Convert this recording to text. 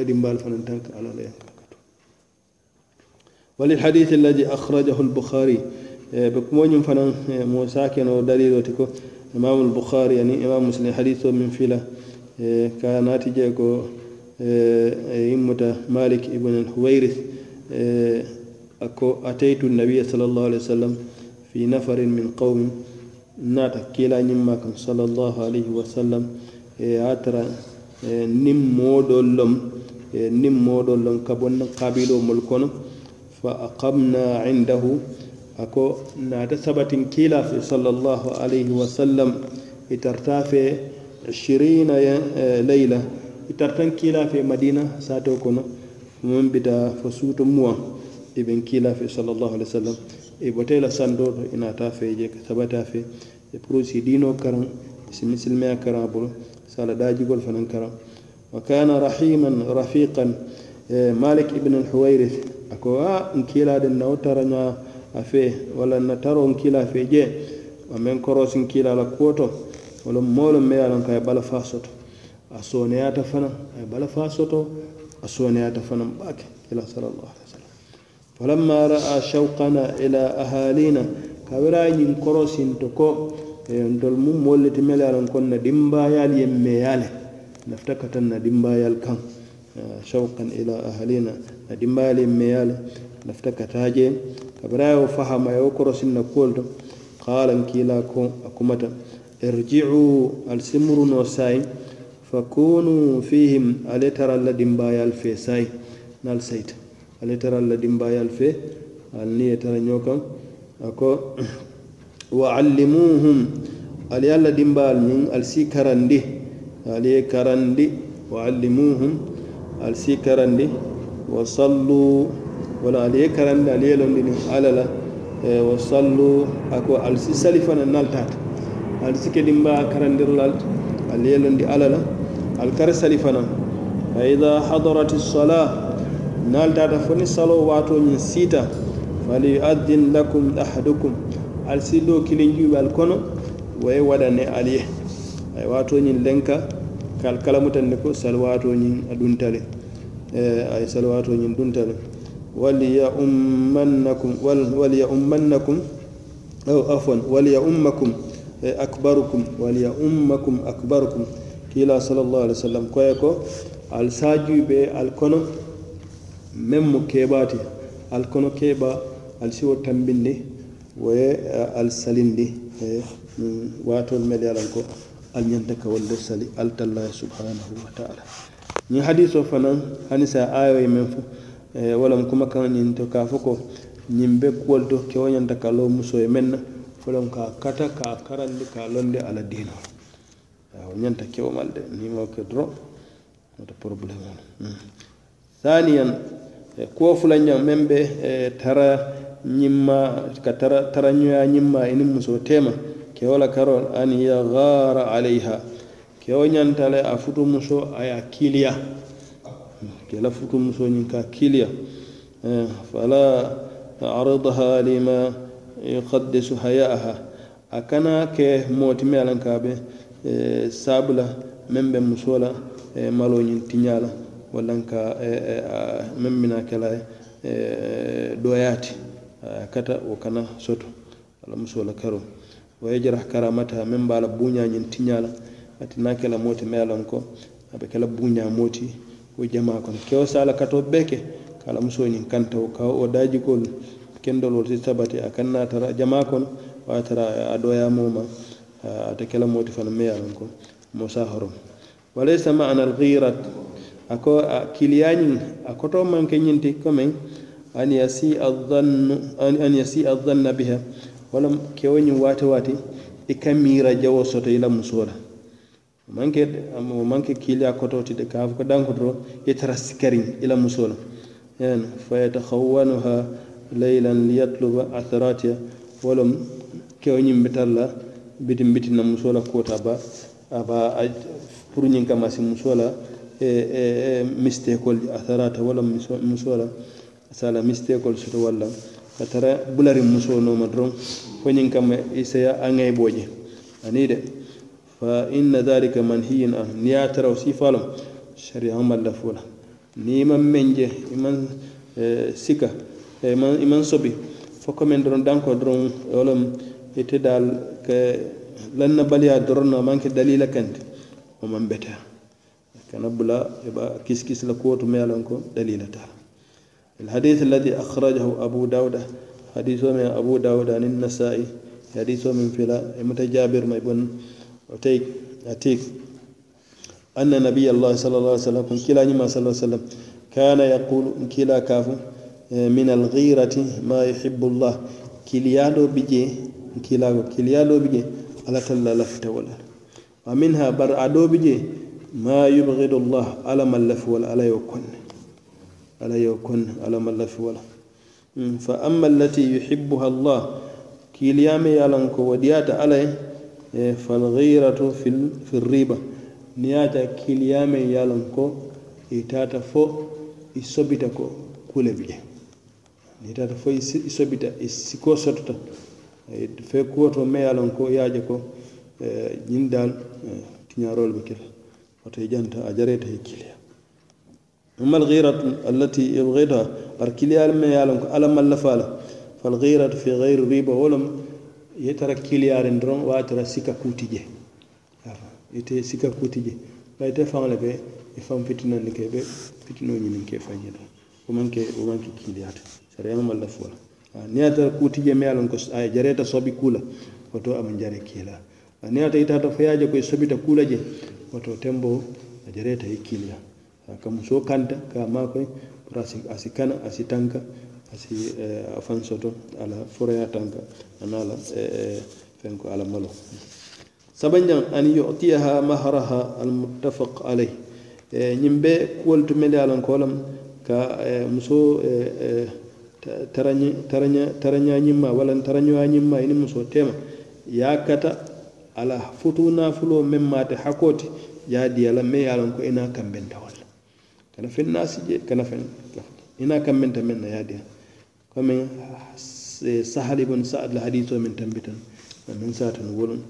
fanan tanka ala la وللحديث الذي أخرجه البخاري بكمون فنان موسى كان دليل تكو إمام البخاري يعني إمام مسلم حديثه من فيلا كانت جاكو إمة مالك ابن الحويرث أكو أتيت النبي صلى الله عليه وسلم في نفر من قوم ناتا كلا نماكم صلى الله عليه وسلم أترى نم مودولم نم مودو لون كابون قابلو ملكون فأقمنا عنده أكو ناتا سبت كيلا في صلى الله عليه وسلم إترتافي عشرين ليلة إترتن كيلا في مدينة ساتو كنا من بدا فسوت موا ابن كيلا في صلى الله عليه وسلم إبوتيلا سندور إناتا في جيك سبتا في إبروسي دينو كرم سمسلمي كرم بلو سالا داجي فنان كرم وكان رحيما رفيقا. إيه، مالك ابن الحويرث. أكو آه، إنكيلا دن نوترنا أفيه ولا نترو إنكيلا في جي. ومن كروس إنكيلا لكوتو. ولا مول ميالن كاي بلا فاسوتو اسونيا تفنا أي بلا فاسوتو اسونيا تفنا باك إلى صلى الله عليه وسلم. فلما رأى شوقنا إلى أهالينا كبراي ين كروس تكو ndol mum molliti mele alon konna dimbayaali yemmeyale lafita ka taŋ na dimbayal kan eh, shawqan ila ahalina na dimbayal meyal meya la lafita ka taa kabira ye fahama yo korosin na kolto qalan kila ko akumata irjiu al-simru no sai fakunu fihim aletara la dimbayal fe sai nal sait aletara la dimbayal fe ali niŋ ye tara ñoo kaŋ a ko wa allimuhum ali ye alla dimbayal ñiŋ ali ali karandi wa allimuhum al si karandi wa sallu wala ali karandi ali yelondini alala e wa sallu ako al si salifana naltata al si kedimba karandirlal al yelondi alala al kar salifana fa ida hadarat lsala naltata foni salo wato ñin siita falyuaddin lakum ahadukum al si do kilin juɓe al kono waye waɗane aliye ay watoñin lenka kal kalamutan ne ko salwatoñin a duntale e, ay salwatoñin duntale waliya ummannakum waliya ummannakum aw afwan waliya ummakum e, akbarukum waliya ummakum akbarukum. Kiila sallallahu alaihi wasallam koye ko e al sajuɓe be al kono meŋ mu keebaati al kono keeba al siwo tambinde woye al salindi mm, watol mel yalan ko. alñanta kawolle sali altallahi subhanahu wa taala ñiŋ hadiso fanaŋ hani sa ayo ye meŋ eh, fo walam kumakaŋ ñiŋ to ka fo ko ñiŋ be kuwolu to kewo ñanta ka loo muso ye meŋ na folom ka kata ka karandi ka londe ala diino wo eh, ñanta kewo mal de nimo ke doro woto probléme o hmm. thaniyan eh, kuwo fulanjaŋ meŋ be tara ñimma ka tara tara ñoya ñimma ini muso tema. kewo la karool an yagara alayha. Kewo ñantale a futu muso aya kiliya. Ke la futu muso ñin ka kiliya. Eh, fala ardaha lima yuqaddisu hayaaha. A kana ke mootime a laŋ ka be eh, sabula meŋ be muso la eh, malo ñiŋ tiña la walla ka meŋ mina kela la a kata wo kana soto. Ala muso la karool wa yajrah karamata meŋ be a la buuñañiŋ tiña la ate naŋ ke la moo ti me a loŋ ko a be ke la buuña moo wo jamaa kono. Kewo se a la katoo bee ke ka a la musoo ñiŋ kanta wo ka wo daajikoolu kendol wol si sabati a kaŋ naa tara jamaa kono wo a tara a dooyaamoo ma ate ke la moo fanaŋ me ye a loŋ ko moo se a horomu walaysa maana algirat a ko a kiliyañiŋ a kotoo maŋ ke ñiŋ ti commeŋ an yasi adannu an yasi adanna biha. walla kewo ñiŋ waati waati i ka miira jawo soto i la musoo la. Manke o manke kiiliya koto ti de kaa ko danko doro i tara sikariŋ i la musoo la. En fa yatakhawwanuha laylan liyatluba atharatiya wolom kewo ñiŋ la bitin bitin na musoo la kuota ba aba pour ñiŋ kama si musoo la e, e, e, mistakol atharata walla musoo la sala mistekol soto walla ka tara bulari musoo nooma doron fo ñiŋ kamma isaya e a ŋayiboo je ani de. Fa inna dhalika manhiyin an. Niŋ ye a tara wo siifaa loŋ sariyaŋo maŋ lafoo la niŋ i maŋ meŋ je i maŋ sika i maŋ sobi. Fo ko meŋ doroŋ danko doroŋ e wo lem ite e daal ke lannabaliya doroŋ na maŋ ke dalila kanti wo maŋ beteya kana bula i be kisikisi la kuwo to meŋ ye loŋ ko dalila taa الحديث الذي أخرجه أبو داود حديث من أبو داود عن النسائي حديث من فلا متجابر ما يبون أتيك أتيك. أن نبي الله صلى الله عليه وسلم كلا نما صلى الله عليه وسلم كان يقول كلا كافو من الغيرة ما يحب الله. كليالو بيجي كلا كليالو بيجي على تلا لفت ولا ومنها بر أدو بيجي ما يبغض الله على من لف ولا على يكون ala yo kon ala mallafi wala fa amma allati yuhibbuha allah kiiliyame ye alan ko wadiyata ala ye falgiratu fi riba ni yata kiiliyame ye alan ko itata fo i ko kule bi je ni tata fo i sobita i siko sotota fe kuwoto me ye lon ko yaaje ko ñin daal tiñarol be kela woto i janta a jareta e kile أما الغيرة التي يبغضها أركلي على ما يعلم على ما اللفالة فالغيرة في غير ريبة ولم يترك كلي على الدرون واترى سكا كوتيجي. يتي سكا كوتيجي. لا يتفهم لك يفهم فتنة نكيبه فتنة نين كيفان يدا ومن كي ومن كي كلي كليات سريان ملفولا نياتا كوتيجي ميالون كس أي آه، جريتا صبي كولا. وتو أمن جري كيلا. نياتا يتاتا فياجا كوي صبي تكولا جي. وتو تمبو جريتا يكيلا ka muso kanta ka makoy pour asi kana asi tanka asi eh, afan soto ala foroya tanka ana ala eh, eh, fenko ala malo sabanjan an yutiyaha mahraha almuttafaq alayh eh, ñiŋ be kuwol to mende alan kolam ka eh, muso tarañañimma walla tarañoyañimma ini muso tema ya kata ala futu nafulo meŋ mate hakoti ya diyala me yalan ko ina kambenta wala kana fen naasi je kana fen ina i men a na ye a diya komi eh, sahal ibun sa'ad la hadisoo meŋ tambitan anin saatan wolon.